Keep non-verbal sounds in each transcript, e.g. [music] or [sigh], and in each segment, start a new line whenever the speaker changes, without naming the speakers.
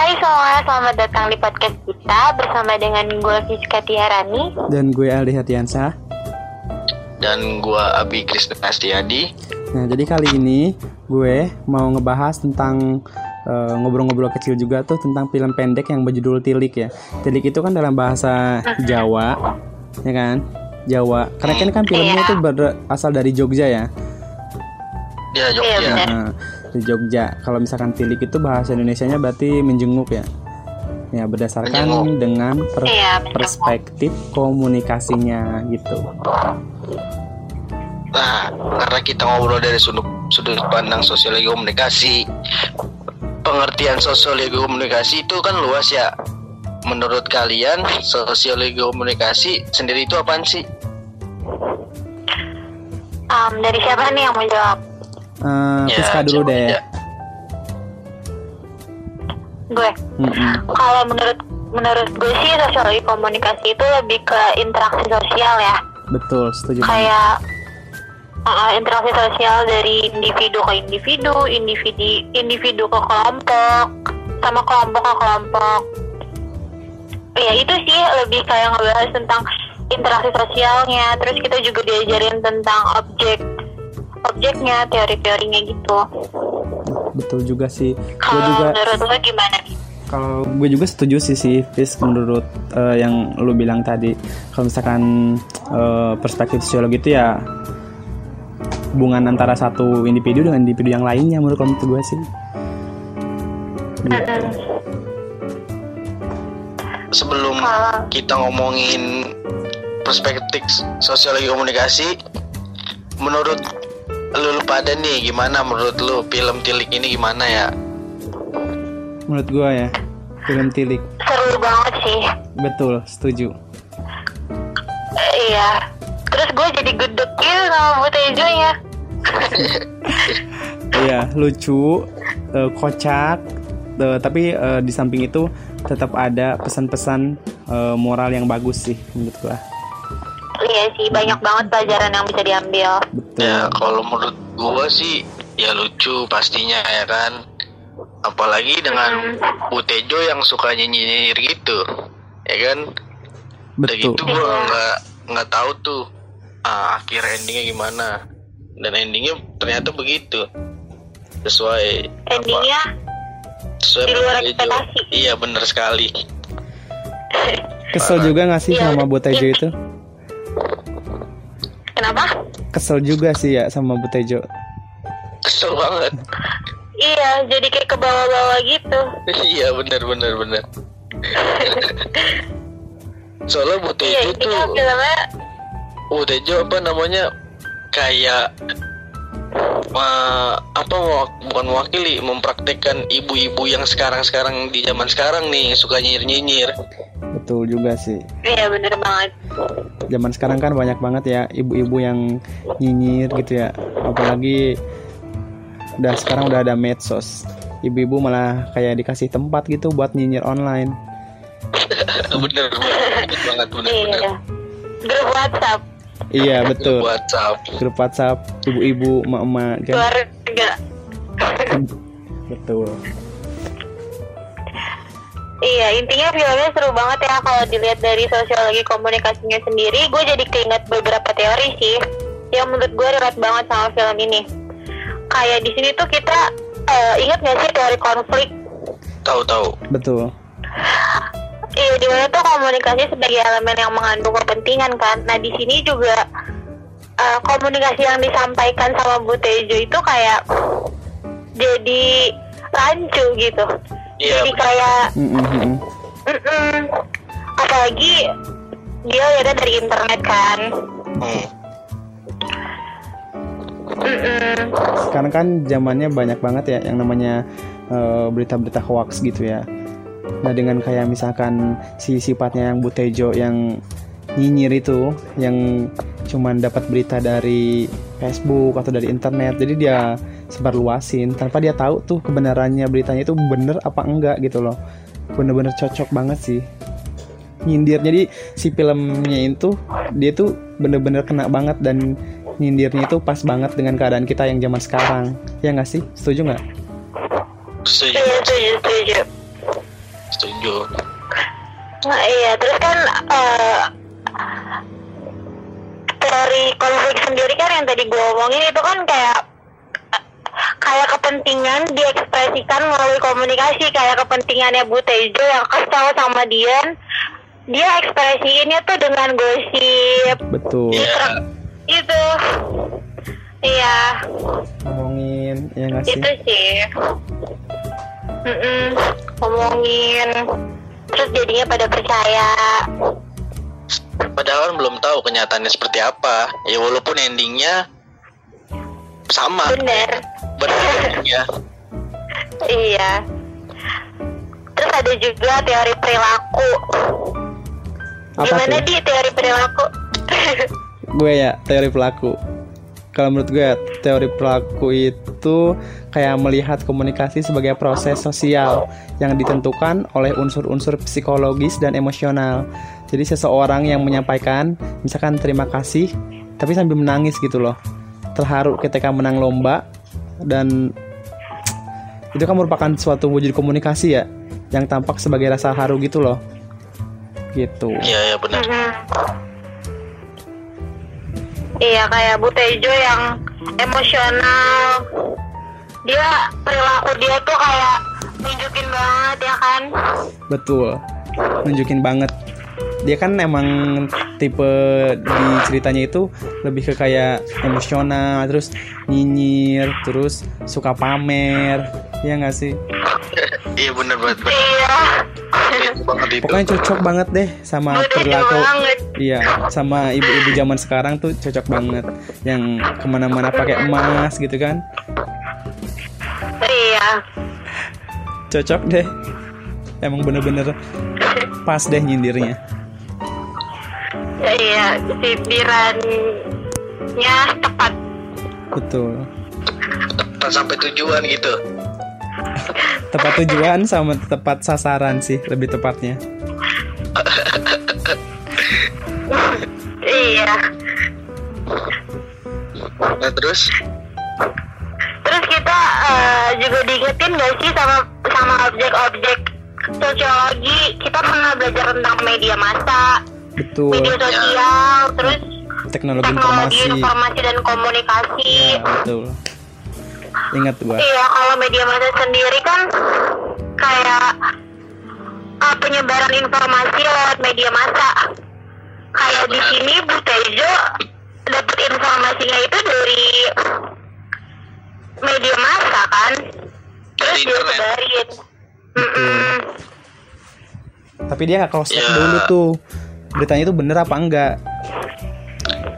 Hai semua, selamat datang di podcast kita bersama dengan gue Fiska Tiarani.
Dan gue Aldi Hatiansah
Dan gue Abi Krisna Astiadi.
Nah jadi kali ini gue mau ngebahas tentang ngobrol ngobrol-ngobrol kecil juga tuh tentang film pendek yang berjudul Tilik ya. Tilik itu kan dalam bahasa Jawa ya kan? Jawa. Karena kan kan filmnya itu berasal dari Jogja ya.
Ya Jogja.
Iya.
Nah, di Jogja kalau misalkan tilik itu bahasa Indonesianya berarti menjenguk ya ya berdasarkan
Menjenguk.
dengan per-
Iya,
perspektif komunikasinya gitu
Nah karena kita ngobrol dari sudut, sudut pandang sosiologi komunikasi Pengertian sosiologi komunikasi itu kan luas ya Menurut kalian sosiologi komunikasi sendiri itu apaan sih?
Um, Dari siapa nih yang mau jawab?
Eh,
Ya,
Fiska dulu deh
aja?
Gue
Mm-mm.
Kalau menurut menurut gue sih sosiologi komunikasi itu lebih ke interaksi sosial ya
betul setuju banget.
Kayak uh, interaksi sosial dari individu ke individu, individu individu ke kelompok, sama kelompok ke kelompok. Ya itu sih lebih kayak ngebahas tentang interaksi sosialnya. Terus kita juga diajarin tentang objek objeknya, teori-teorinya gitu.
betul juga sih gue
Kalau
juga
menurut lo gimana nih?
kalau gue juga setuju sih sih Fis menurut eh, yang lu bilang tadi kalau misalkan eh, perspektif sosiologi itu ya hubungan antara satu individu dengan individu yang lainnya menurut kalau menurut gue sih gitu.
Sebelum kita ngomongin perspektif sosiologi komunikasi Menurut lu, lu pada nih gimana menurut lu film tilik ini gimana ya?
menurut gue ya film tilik
seru banget sih.
betul setuju
Iya. Terus gue jadi gedek gitu sama Bu Tejonya. [laughs]
iya lucu eh, kocak eh, tapi eh, di samping itu tetap ada pesan-pesan moral yang bagus sih menurut gue
Iya sih, banyak banget pelajaran yang bisa diambil.
betul
Ya kalau menurut gua sih ya lucu pastinya ya kan. Apalagi dengan Bu Tejo yang suka nyinyir gitu, ya kan. Udah
betul
gitu gua nggak nggak tahu tuh ah, akhir endingnya gimana. Dan endingnya ternyata begitu sesuai
Endingnya
sesuai
di luar ekspektasi.
Iya bener sekali.
kesel juga gak sih
Iya,
sama Bu Tejo
iya.
itu
kenapa?
kesel juga sih ya sama Bu Tejo
Kesel banget.
Iya, jadi kayak ke bawah-bawah gitu. [laughs]
iya bener bener bener. Soalnya Bu
Iya,
Tejo
intinya
tuh
filmnya
Bu Tejo apa namanya kayak eh, apa mewak- bukan mewakili mempraktekkan ibu-ibu yang sekarang-sekarang di zaman sekarang nih suka nyinyir-nyinyir.
Betul juga sih
Iya bener banget.
zaman sekarang kan banyak banget ya ibu-ibu yang nyinyir gitu ya apalagi udah sekarang udah ada medsos ibu-ibu malah kayak dikasih tempat gitu buat nyinyir online [laughs]
bener banget banget bener bener.
Iya. Grup WhatsApp
iya betul
WhatsApp.
grup WhatsApp ibu-ibu emak-emak kan
keluarga.
betul
Iya, intinya filmnya seru banget ya kalau dilihat dari sosiologi komunikasinya sendiri. Gue jadi keinget beberapa teori sih yang menurut gue relate banget sama film ini. Kayak di sini tuh kita eh, ingat gak sih teori konflik?
Tahu-tahu.
betul
Iya, di mana tuh komunikasi sebagai elemen yang mengandung kepentingan kan. Nah di sini juga eh, komunikasi yang disampaikan sama Bu Tejo itu kayak jadi rancu gitu.
Iya,
jadi kayak
Mm, mm, mm, mm.
Mm-mm. Apalagi dia lihatnya dari internet kan.
Hmm.
Mm-mm.
sekarang kan zamannya banyak banget ya yang namanya eh, berita-berita hoax gitu ya nah dengan kayak misalkan si sifatnya yang Butejo yang nyinyir itu yang cuman dapat berita dari Facebook atau dari internet jadi dia sebarluasin tanpa dia tahu tuh kebenarannya beritanya itu bener apa enggak gitu loh. Bener-bener cocok banget sih. Nyindir jadi si filmnya itu dia tuh bener-bener kena banget dan nyindirnya itu pas banget dengan keadaan kita yang zaman sekarang. Ya nggak sih? Setuju nggak?
Setuju.
Setuju, setuju, setuju. Nah, iya, terus kan eh teori konflik sendiri kan yang tadi gue omongin itu kan kayak kayak kepentingan diekspresikan melalui komunikasi kayak kepentingannya Bu Tejo yang kesal sama Dian dia ekspresiinnya tuh dengan gosip.
Betul.
Iya.
itu iya.
Ngomongin ya nggak sih?
Itu sih. Mm-mm, ngomongin. Terus jadinya pada percaya.
Padahal belum tahu kenyataannya seperti apa. Ya walaupun endingnya sama
bener
benar ya [laughs]
Iya. Terus ada juga teori perilaku.
apa
Gimana
tuh
di teori perilaku?
gue ya teori pelaku kalau menurut gue teori pelaku itu kayak melihat komunikasi sebagai proses sosial yang ditentukan oleh unsur-unsur psikologis dan emosional. Jadi seseorang yang menyampaikan misalkan terima kasih tapi sambil menangis gitu loh. Terharu ketika menang lomba dan itu kan merupakan suatu wujud komunikasi ya yang tampak sebagai rasa haru gitu loh. Gitu.
iya ya benar.
Iya kayak Bu Tejo yang emosional. Dia perilaku dia tuh kayak nunjukin banget ya kan?
Betul. Nunjukin banget. Dia kan emang tipe di ceritanya itu lebih ke kayak emosional, terus nyinyir, terus suka pamer. Ya nggak sih?
iya benar banget
Iya.
Pokoknya cocok banget deh sama perilaku. Iya, sama ibu-ibu zaman sekarang tuh cocok banget. Yang ke mana-mana pakai emas gitu kan?
Iya.
Cocok deh. Emang bener-bener pas deh nyindirnya.
Iya, sindirannya tepat.
Betul.
Tepat sampai tujuan gitu
Tepat tujuan sama tepat sasaran sih lebih tepatnya.
Iya.
nah terus
Terus kita eh, juga diingetin gak sih sama sama objek-objek sosiologi? Kita pernah belajar tentang media massa,
Betul.
media sosial, terus
Teknologi
teknologi
informasi.
informasi dan komunikasi.
Betul. Ingat gua.
Iya, kalau media massa sendiri kan kayak eh, penyebaran informasi lewat media massa. Kayak di sini Bu Tejo dapat informasinya itu dari media massa kan, terus dia
internet.
sebarin. Mm-mm.
Tapi dia nggak cross check
Ya.
dulu tuh. Beritanya itu bener apa enggak?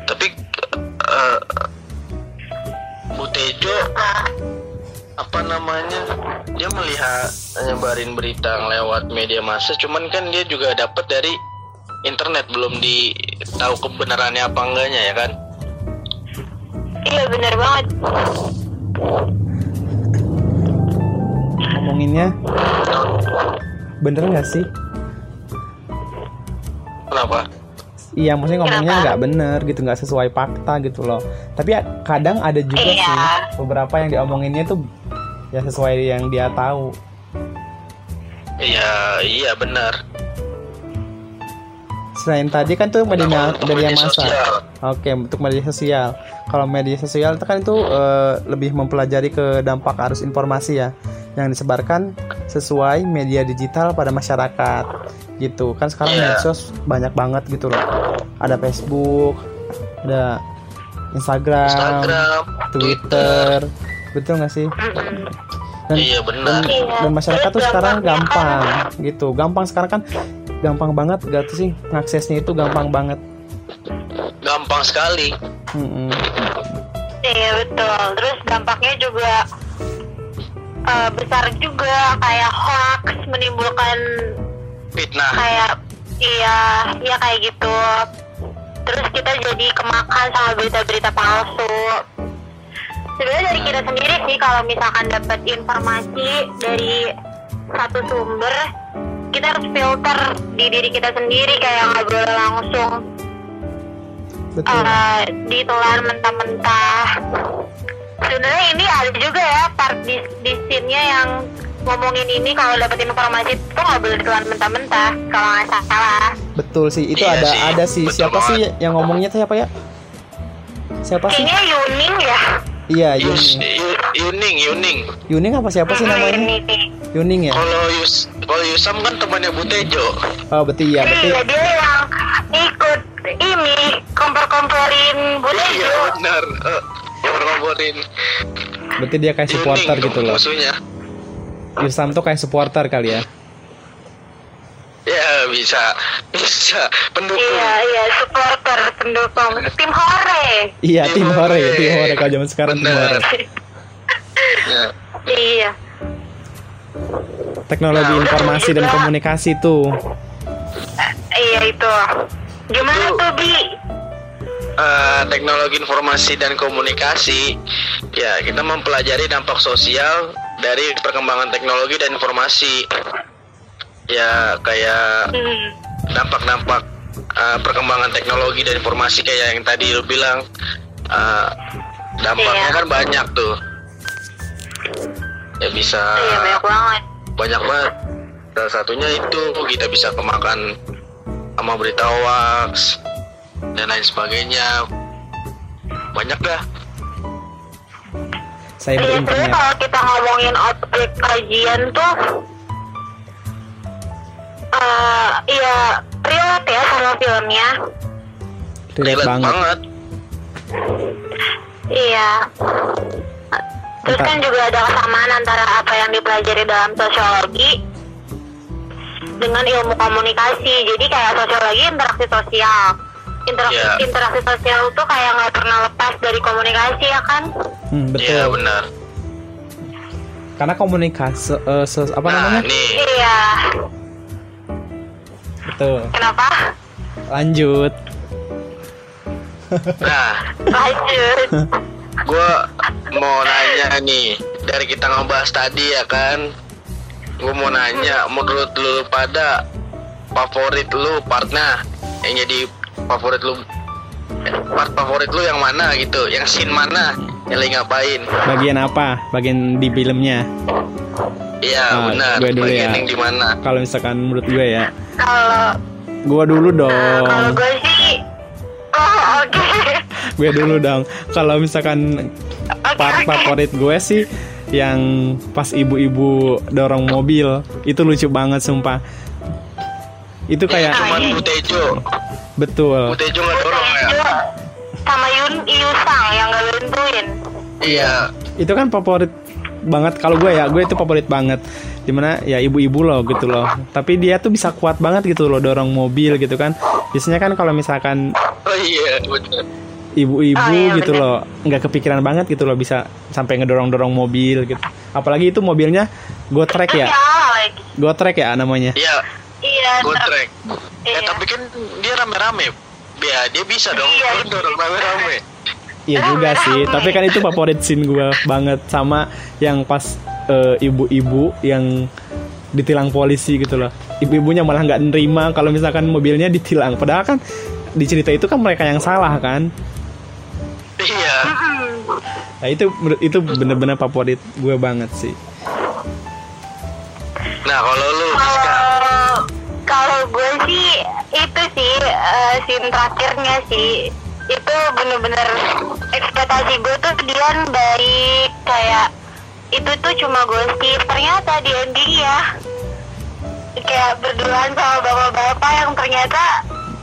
tapi eh, Bu Tejo apa namanya dia melihat nyebarin berita lewat media massa cuman kan dia juga dapat dari internet belum di tahu kebenarannya apa enggaknya ya kan
Iya benar banget.
Ngomonginnya bener nggak sih?
Kenapa
Iya, maksudnya ngomongnya nggak bener gitu, nggak sesuai fakta gitu loh. Tapi ya, kadang ada juga
Iya.
sih beberapa yang diomonginnya tuh ya sesuai yang dia tahu.
iya iya benar
Selain tadi kan tuh media, media massa.
sosial.
Oke, untuk media sosial. Kalau media sosial itu kan itu eh, lebih mempelajari ke dampak arus informasi ya yang disebarkan sesuai media digital pada masyarakat gitu. Kan sekarang
Iya.
medsos banyak banget gitu loh. Ada Facebook, ada Instagram,
Instagram
Twitter. Betul nggak sih? Dan,
iya
dan,
benar
Iya.
dan masyarakat tuh sekarang gampang gitu. Gampang sekarang kan gampang banget gak tuh sih ngaksesnya itu gampang banget.
gampang sekali
Mm-mm.
Iya betul. Terus dampaknya juga eh, besar juga kayak hoax menimbulkan
fitnah
kayak iya iya kayak gitu. Terus kita jadi kemakan sama berita-berita palsu. Sebenarnya dari kita sendiri sih kalau misalkan dapat informasi dari satu sumber kita harus filter di diri kita sendiri kayak nggak boleh langsung
Betul.
uh, ditelan mentah-mentah. Sebenarnya ini ada juga ya part di, di scene-nya yang ngomongin ini kalau dapat informasi itu nggak boleh ditelan mentah-mentah kalau nggak salah.
Betul sih. Itu
Iya
ada
sih,
ada sih.
betul
Siapa sih
banget.
yang ngomongnya tuh siapa ya? Siapa sih?
Kayaknya Yuning ya.
Iya, Yuning.
Yu- Yuning, Yuning.
Yuning apa siapa sih namanya?
Yuning.
Yuning ya?
Kalau Yus, kalau Yusam kan temannya Butejo.
Oh, betul ya, betul.
Iya dia yang ikut ini kompor-komporin Bule
Iya benar. Eh, ngomongin
Berarti dia kayak supporter
Yuning
gitu loh.
Musuhnya.
Yusam tuh kayak supporter kali ya.
Ya bisa, bisa pendukung.
Iya iya supporter pendukung tim Hore.
Iya, tim
Tim
hore,
hore.
tim hore kalau zaman sekarang tim hore.
Ya.
iya.
Teknologi
Nah,
informasi dan
juga-
komunikasi tuh.
Iya itu. Gimana tuh Bi?
Eh, teknologi informasi dan komunikasi, ya kita mempelajari dampak sosial dari perkembangan teknologi dan informasi. Ya kayak
Hmm.
dampak-dampak uh, perkembangan teknologi dan informasi kayak yang tadi lu bilang uh, dampaknya
Iya.
kan banyak tuh ya bisa
Iya banyak banget.
banyak banget salah satunya itu kita bisa kemakan sama berita hoax dan lain sebagainya banyak dah
Cyber
Iya, kalau kita ngomongin objek kajian tuh eh iya relate ya sama filmnya.
Relate banget.
banget
Iya. Terus
Entah-
kan juga ada kesamaan antara apa yang dipelajari dalam sosiologi dengan ilmu komunikasi. Jadi kayak sosiologi interaksi sosial. Interaksi,
Iya.
interaksi sosial tuh kayak nggak pernah lepas dari komunikasi ya kan?
Hmm, betul.
Iya benar
Karena komunikasi ses- apa
nah
namanya?
nih
Iya.
Betul.
Kenapa?
Lanjut.
nah
Lanjut. [laughs]
gue mau nanya nih dari kita ngebahas tadi ya kan gue mau nanya menurut lu pada favorit lu partnya yang jadi favorit lu part favorit lu yang mana gitu yang scene mana yang lagi ngapain
Bagian apa? Bagian di filmnya.
iya
Ah,
benar
gue dulu
bagian
ya.
yang di mana
Kalau misalkan menurut gue ya,
Kalau
gue dulu
eh, kalau
dong.
gue sih, oh oke. [laughs]
Gue dulu dong. Kalau misalkan
Oke,
part
oke.
favorit gue sih yang pas ibu-ibu dorong mobil itu lucu banget sumpah. Itu kayak
cuman Butejo
betul.
Butejo nggak dorong ya
Tejo sama Yun Yusang yang gak bantuin.
iya
Itu kan favorit banget kalau gue ya, gue itu favorit banget. Di mana ya ibu-ibu loh gitu loh. Tapi dia tuh bisa kuat banget gitu loh dorong mobil gitu kan. Biasanya kan kalau misalkan
oh iya betul
ibu-ibu
Oh, iya,
gitu
bener.
loh nggak kepikiran banget gitu loh bisa sampai ngedorong-dorong mobil gitu apalagi itu mobilnya go track ya
lagi.
go track ya namanya
iya
Iya.
Go
ter-
track.
Iya.
Eh tapi kan dia rame-rame. Ya dia bisa dong.
Iya.
Dorong rame-rame.
iya juga sih tapi kan itu favorit scene gue banget sama yang pas eh, ibu-ibu yang ditilang polisi gitu loh ibu-ibunya malah nggak nerima kalau misalkan mobilnya ditilang padahal kan di cerita itu kan mereka yang salah kan
Iya.
Nah itu itu bener-bener favorit gue banget sih
Nah kalau
sih itu sih eh, scene terakhirnya sih itu bener-bener ekspektasi gue tuh Dian baik kayak itu tuh cuma gosip ternyata di ending ya kayak berduaan sama bapak-bapak yang ternyata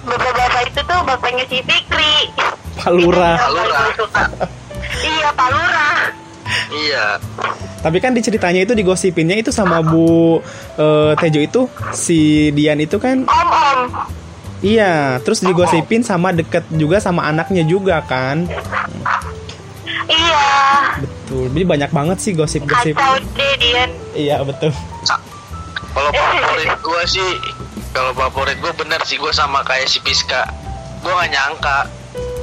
bapak-bapak itu tuh bapaknya si Fikri
Pak Lurah
Lurah.
gue suka. iya Pak Lurah
iya.
Tapi kan di ceritanya itu digosipinnya itu sama Bu eh, Tejo itu si Dian itu kan
om om
iya, terus digosipin sama deket juga sama anaknya juga kan.
iya
Betul. Jadi banyak banget sih gosip-gosip.
kacau deh Dian
Iya, betul.
Kalau favorit gua sih, kalau favorit gua bener sih gua sama kayak si Piska. Gua nggak nyangka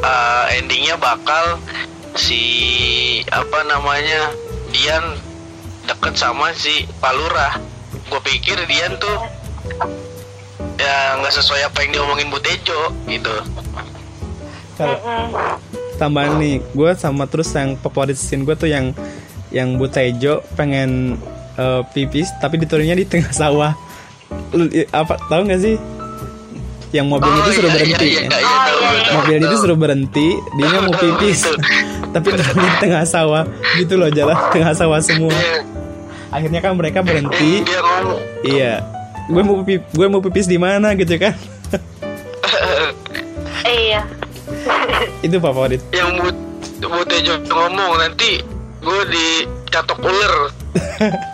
eh, endingnya bakal si apa namanya Dian deket sama si Palura. Gue pikir Dian tuh ya nggak sesuai apa yang diomongin Bu Tejo gitu.
Tambahan nih, gue sama terus yang favorit scene gue tuh yang yang Bu Tejo pengen eh, pipis tapi diturunnya di tengah sawah. Lu, apa tahu nggak sih? Yang mobilnya itu suruh
iya,
berhenti.
iya, iya,
kan?
iya,
Oh,
tahu,
iya, iya.
tahu,
Mobilnya itu suruh berhenti, dia mau pipis. tapi di tengah sawah gitu loh jalan tengah sawah semua.
Iya,
Akhirnya kan mereka berhenti.
dia ngomong
Iya. Gue mau pipis, gue mau pipis di mana gitu kan? [laughs]
Iya.
itu favorit.
yang but Butejo ngomong nanti gue dicatok ular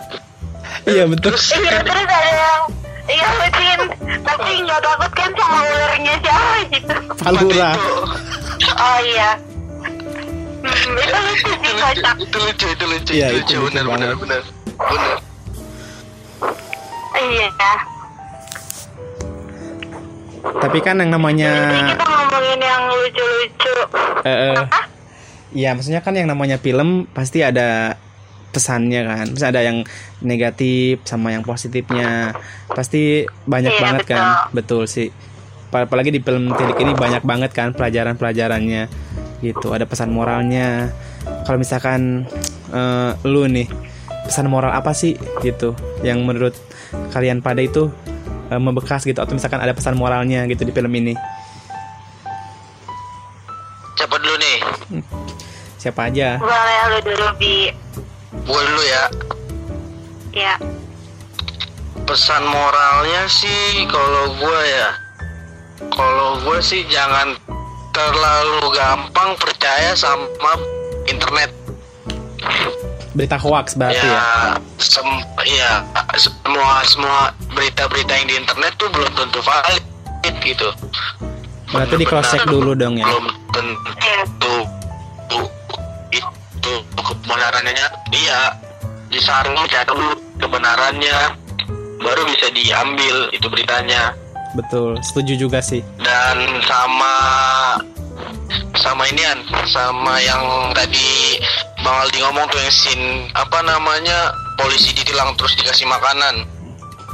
[laughs]
Iya betul.
terus
Iya terus ada yang Iya lucuin Tapi nggak takut kan sama ularnya siapa gitu
Palura.
Oh iya hmm, Itu lucu
itu
sih
lucu
kocak
itu lucu itu lucu
Iya,
itu lucu
lucu
benar benar benar
Iya
Tapi kan yang namanya
Jadi kita ngomongin yang lucu-lucu
eh, eh,
Apa?
Iya, maksudnya kan yang namanya film pasti ada pesannya kan. Terus ada yang negatif sama yang positifnya. Pasti banyak
Iya,
banget
betul.
kan. Betul sih. Pa- Apalagi di film Tilik ini banyak banget kan pelajaran-pelajarannya. Gitu, ada pesan moralnya. Kalau misalkan eh, lu nih, pesan moral apa sih gitu yang menurut kalian pada itu eh, membekas gitu atau misalkan ada pesan moralnya gitu di film ini?
siapa dulu nih?
Siapa aja?
Boleh lu dulu Bi.
Gue dulu ya.
Ya.
Pesan moralnya sih kalau gue ya kalau gue sih jangan terlalu gampang percaya sama internet
Berita hoax berarti ya.
ya sem ya semua semua berita-berita yang di internet tuh belum tentu valid gitu
Berarti di cross check dulu dong ya.
belum tentu itu kebenarannya iya disaring cek dulu kebenarannya baru bisa diambil itu beritanya
Betul, setuju juga sih.
dan sama sama inian sama yang tadi Bang Aldi ngomong tuh yang scene apa namanya polisi ditilang terus dikasih makanan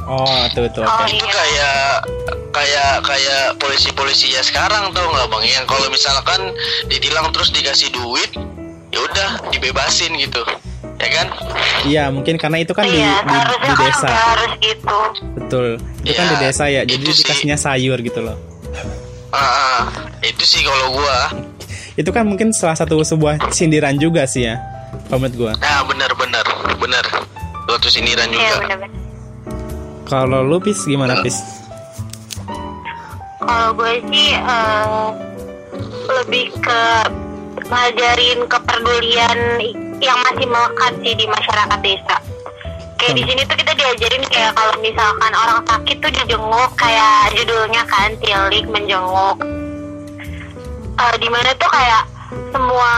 Oh, tuh tuh
Oh,
oke.
itu
Iya.
kayak kayak kayak polisi-polisi ya sekarang tuh nggak bang yang kalau misalkan ditilang terus dikasih duit ya udah dibebasin gitu ya kan
Iya, mungkin karena itu kan di,
Iya
di,
seharusnya
di
kan
desa.
nggak harus gitu
Betul. Itu kan
Iya,
di desa ya, jadi
itu sih.
dikasihnya sayur gitu loh.
Ah, itu sih kalau gua
Itu kan mungkin salah satu sebuah sindiran juga sih ya. menurut gua.
nah benar benar benar suatu sindiran
Iya
juga
benar-benar
Kalau lu pis gimana pis?
Kalau gue sih eh, lebih ke ngajarin kepedulian yang masih melekat sih di masyarakat desa. Kayak di sini tuh kita diajarin kayak kalau misalkan orang sakit tuh dijenguk kayak judulnya kan tilik menjenguk. Eh di mana tuh kayak semua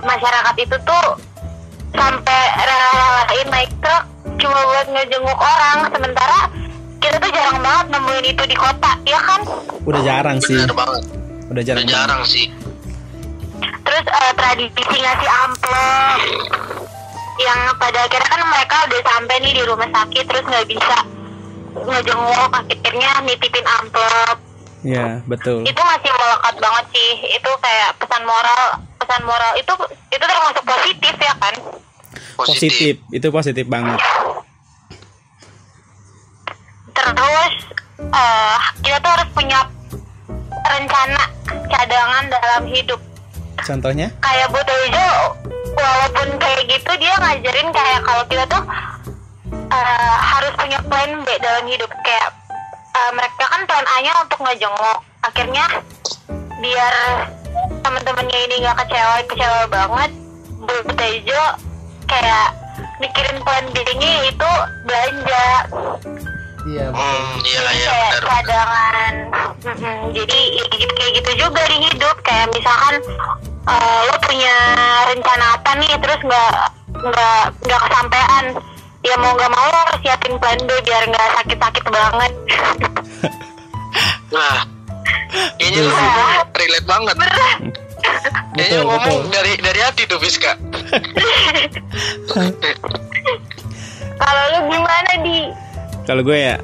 masyarakat itu tuh sampai rela-relain naik truk cuma buat ngejenguk orang sementara kita tuh jarang banget nemuin itu di kota ya kan
Udah jarang sih.
benar banget
Udah jarang.
udah jarang sih
terus eh, tradisi ngasih amplop yang pada akhirnya kan mereka udah sampai nih di rumah sakit terus nggak bisa ngejenguk akhirnya nitipin amplop.
Iya, betul.
itu masih melekat banget sih. Itu kayak pesan moral pesan moral. Itu itu termasuk positif ya kan?
Positif,
Positif, itu positif banget.
terus eh kita tuh harus punya rencana cadangan dalam hidup.
Contohnya?
kayak Bu Tejo walaupun kayak gitu dia ngajarin kayak kalau kita tuh eh, harus punya plan B dalam hidup. Kayak eh, mereka kan plan A-nya untuk ngejenguk. Akhirnya biar teman-temannya ini nggak kecewa kecewa banget Bu Tejo kayak mikirin plan B-nya itu belanja.
Iya,
hmm iya iya
kayak
benar benar.
jadi ya gitu kayak gitu juga di hidup. Kayak misalkan eh, lo punya rencana apa nih? Terus nggak nggak nggak kesampaian ya mau nggak mau lo harus siapin plan B biar nggak sakit-sakit banget.
Nah kayaknya lu
Betul.
relate banget.
Betul,
lu ngomong
betul.
dari dari hati tuh Fiska
kalau lo gimana di?
Kalau gue ya,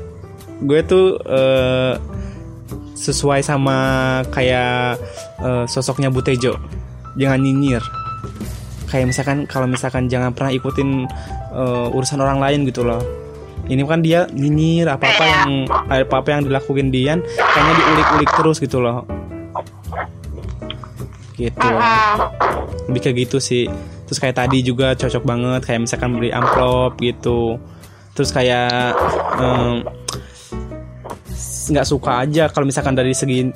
gue tuh eh, sesuai sama kayak eh, sosoknya Butejo. Jangan nyinyir. kayak misalkan kalau misalkan jangan pernah ikutin eh, urusan orang lain gitu loh. Ini kan dia nyinyir apa apa yang apa apa yang dilakuin Dian kayaknya diulik-ulik terus gitu loh. Gitu. Lebih kayak gitu sih. Terus kayak tadi juga cocok banget kayak misalkan beli amplop gitu. Terus kayak nggak suka aja kalau misalkan dari segi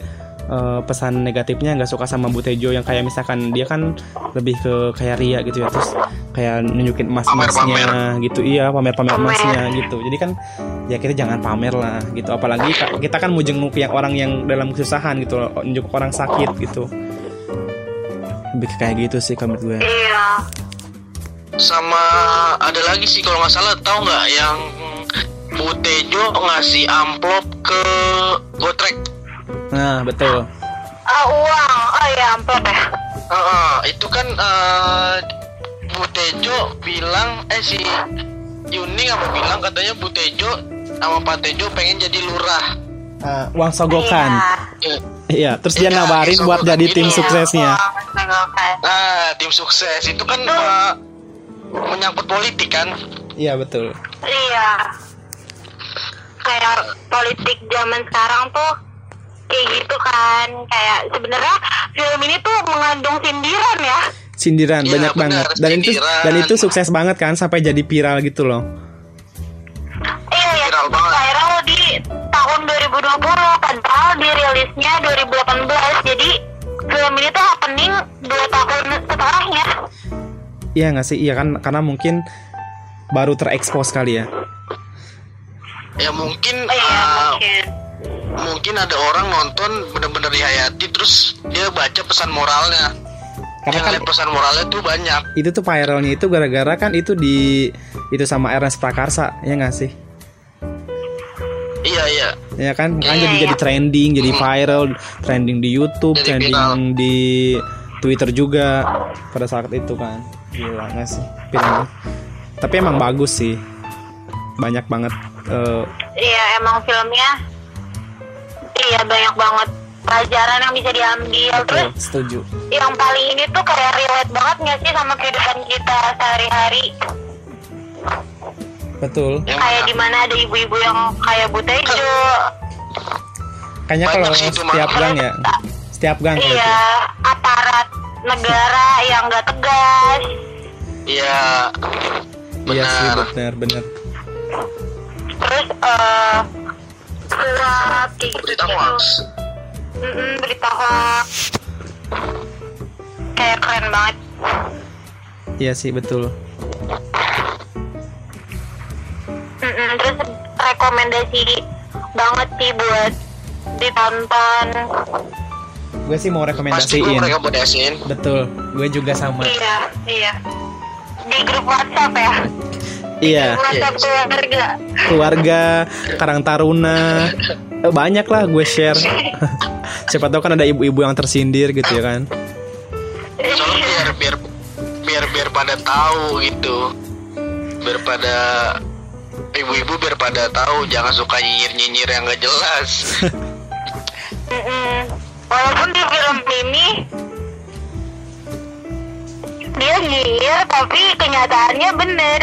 eh, pesan negatifnya nggak suka sama Bu Tejo yang kayak misalkan dia kan lebih ke kayak ria gitu ya terus kayak nunjukin emas-emasnya gitu. Iya pamer-pamer
Pamer.
emasnya gitu. Jadi kan ya kita jangan pamer lah gitu. Apalagi kita kan mau jenguk yang orang yang dalam kesusahan gitu nunjuk orang sakit gitu. Lebih ke kayak gitu sih kalau menurut gue.
Iya.
sama ada lagi sih kalau nggak salah tahu nggak yang Bu Tejo ngasih amplop ke Gotrek
nah betul
Ah, uang. Oh iya, amplop ya.
Heeh, itu kan eh, Bu Tejo bilang eh si Yuning apa bilang katanya Bu Tejo sama Pak Tejo pengen jadi lurah
Ah, uang sogokan
Iya.
Eh,
iya terus dia
Iya,
nawarin buat jadi
gitu.
tim
Iya,
suksesnya.
Nah, tim sukses itu kan eh, menyangkut politik kan.
iya betul
Iya. Kayak politik zaman sekarang tuh kayak gitu kan. Kayak sebenarnya film ini tuh mengandung sindiran ya.
sindiran
Iya,
banyak
benar,
banget dan itu
sindiran.
dan itu sukses banget kan sampai jadi viral gitu loh
Iya ya,
Viral banget.
viral di tahun 2020 padahal dirilisnya 2018. Jadi film ini tuh happening dua tahun setelahnya.
iya nggak sih iya kan karena mungkin baru terekspos kali ya
Ya mungkin
Oh, iya,
eh,
mungkin.
Mungkin ada orang nonton bener-bener dihayati terus dia baca pesan moralnya.
karena kan
pesan moralnya tuh banyak.
itu tuh viralnya itu gara-gara kan itu di itu sama Ernest Prakarsa ya nggak sih
Iya iya.
ya kan kan
Iya,
jadi
iya.
jadi trending jadi viral trending di YouTube
Jadi
trending
viral.
di Twitter juga pada saat itu kan gila nggak sih filmnya tapi emang bagus sih banyak banget eh,
Iya emang filmnya Iya banyak banget pelajaran yang bisa diambil. Terus
betul, setuju.
yang paling ini tuh kayak relate banget gak sih sama kehidupan kita sehari-hari?
Betul.
Kayak
mana?
di mana ada ibu-ibu yang kayak Bu Tejo
kayaknya kalau
itu,
setiap gang ya. Setiap gang gitu
Iya aparat negara yang gak tegas.
Iya.
iya sih
Benar.
benar benar.
Terus eh suap kayak gitu
Berita hoax.
Mm-mm, berita hoax Kayak keren banget
iya sih betul
Mm-mm, terus rekomendasi banget sih buat ditonton.
gue sih mau
Pasti gue
rekomendasiin
rekomendasiin.
betul gue juga sama
Iya, iya. Di grup WhatsApp ya.
Iya
WhatsApp keluarga.
keluarga Karang Taruna Eh, banyak lah gue share [laughs] siapa tahu kan ada ibu-ibu yang tersindir gitu ya kan
Soalnya biar biar biar biar pada tahu gitu. Biar pada ibu-ibu biar pada tahu jangan suka nyinyir-nyinyir yang gak jelas. [laughs]
Walaupun di film ini dia nyinyir tapi kenyataannya bener.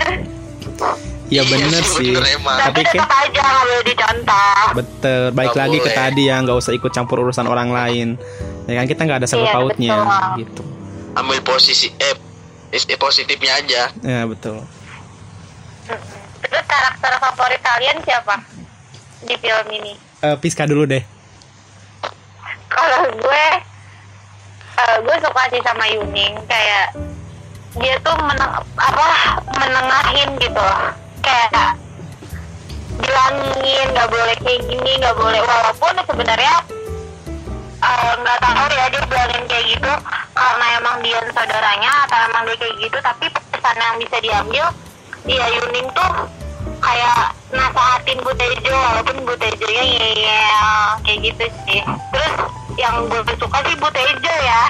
Iya bener sih
bener emang.
Tapi tetap aja nggak boleh dicontoh.
betul baik
Nggak
lagi ke
boleh.
tadi ya nggak usah ikut campur urusan orang lain ya kan kita nggak ada sangkut
Iya,
pautnya
betul.
gitu
Ambil posisi eh, is- eh, positifnya aja.
ya betul
Terus karakter favorit kalian siapa di film ini?
Eh, Piska dulu deh
Kalau gue, eh, gue suka sih sama Yuning kayak dia tuh meneng, apa menengahin gitu loh. kayak bilangin nggak boleh kayak gini nggak boleh. Walaupun sebenarnya eh, nggak tahu ya dia bilangin kayak gitu. Karena emang dia saudaranya atau emang dia kayak gitu. Tapi pesan yang bisa diambil ya Yuning tuh kayak nasehatin Bu Tejo walaupun Bu Tejo nya ngeyel kayak gitu sih. Terus yang gue suka sih Bu Tejo ya.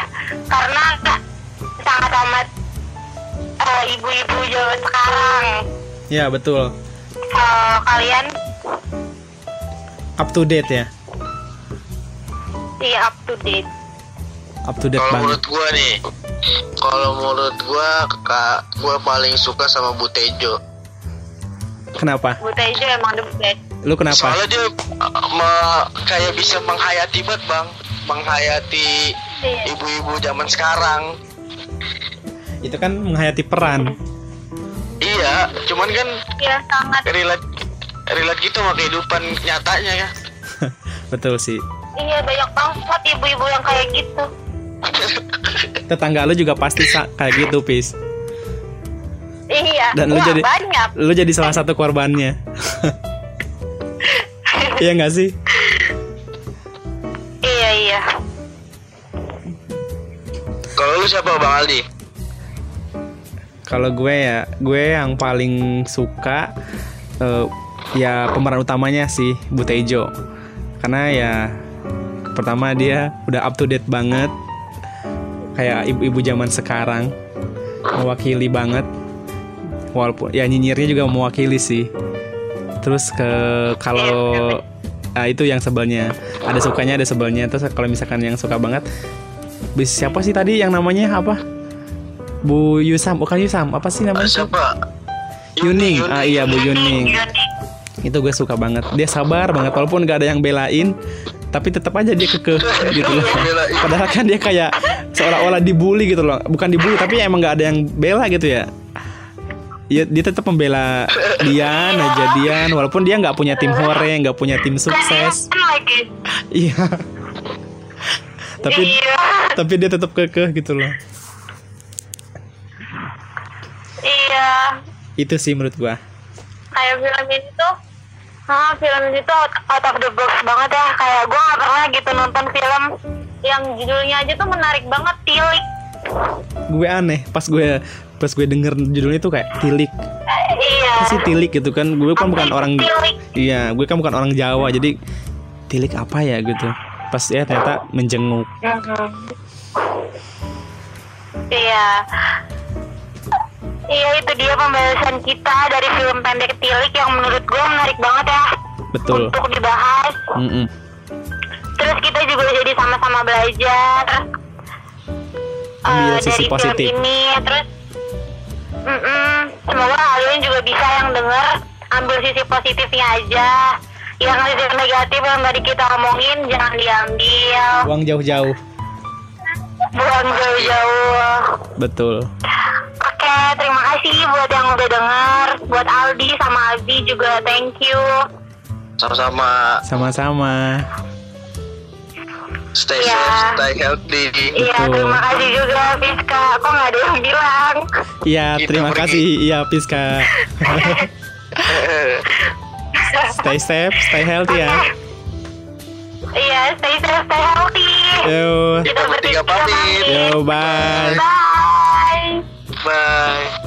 Karena sangat amat eh, ibu-ibu zaman sekarang
ya betul
Eh, kalian
up to date ya
sih up to date
up to date
Kalau
banget.
menurut gua nih, kalau menurut gua kak gua paling suka sama Butejo.
Kenapa?
Bu Tejo emang the best.
Lu kenapa?
Soalnya dia uh, me- kayak bisa menghayati banget bang, menghayati
Iya.
ibu-ibu zaman sekarang.
Itu kan menghayati peran.
Iya, cuman kan
Iya sangat.
relate relate gitu sama kehidupan nyatanya ya. [laughs]
Betul sih.
Iya banyak banget ibu-ibu yang kayak gitu. [laughs]
Tetangga lu juga pasti kayak gitu, Pis.
Iya.
Dan lu
Wah,
jadi
banyak.
lu jadi salah satu korbannya. [laughs] Iya nggak sih?
Iya iya.
Kalau lu siapa bang Aldi?
Kalau gue ya, gue yang paling suka eh, ya pemeran utamanya sih Butejo. Karena ya pertama dia udah up to date banget. Kayak ibu-ibu zaman sekarang mewakili banget. Walaupun ya nyinyirnya juga mewakili sih. Terus ke kalau ah, itu yang sebelnya ada sukanya ada sebelnya terus kalau misalkan yang suka banget siapa sih tadi yang namanya apa Bu Yusam bukan Yusam apa sih
Ah,
namanya
siapa?
Yuning. Ah iya Bu Yuning.
Nih.
itu gue suka banget. Dia sabar banget walaupun gak ada yang belain tapi tetap aja dia kekeh gitu loh. Padahal kan dia kayak seolah-olah dibully gitu loh. Bukan dibully tapi emang gak ada yang bela gitu ya. Ya, dia tetap membela Dian aja Dian. Walaupun dia nggak punya tim hore nggak punya tim sukses. iya. Tapi
Iya.
tapi dia tetap kekeh gitu loh
Iya.
itu sih menurut gua
Kayak film ini tuh Ah, film ini tuh out, of the box banget ya. Kayak gue gak pernah gitu nonton film yang judulnya aja tuh menarik banget, tilik.
gue aneh pas gue pas gue denger judulnya tuh kayak tilik
Iya.
sih tilik gitu kan gue kan bukan orang
tilik?
iya gue kan bukan orang Jawa jadi tilik apa ya gitu pas ya ternyata menjenguk
Mhm. Iya. Iya itu dia pembahasan kita dari film pendek Tilik yang menurut gue menarik banget ya
betul
untuk dibahas.
Mm-mm.
Terus kita juga jadi sama-sama belajar
Ambil
eh,
sisi
dari
positif.
film ini. Terus mm-mm, semoga kalian juga bisa yang denger ambil sisi positifnya aja. Yang sisi negatif yang tadi kita omongin jangan diambil.
buang jauh-jauh
Buang jauh-jauh.
betul
Oke, terima kasih buat yang udah dengar. Buat Aldi sama Abi juga thank you.
Sama-sama
sama-sama
stay
Iya.
safe, stay healthy.
Iya, terima kasih juga Fiska. Kok nggak ada yang bilang?
iya terima
pergi.
kasih iya Piska [laughs] stay safe stay healthy ya
Iya, stay safe, stay healthy.
yo
Kita bertiga pamit.
yo bye
Bye.
Bye.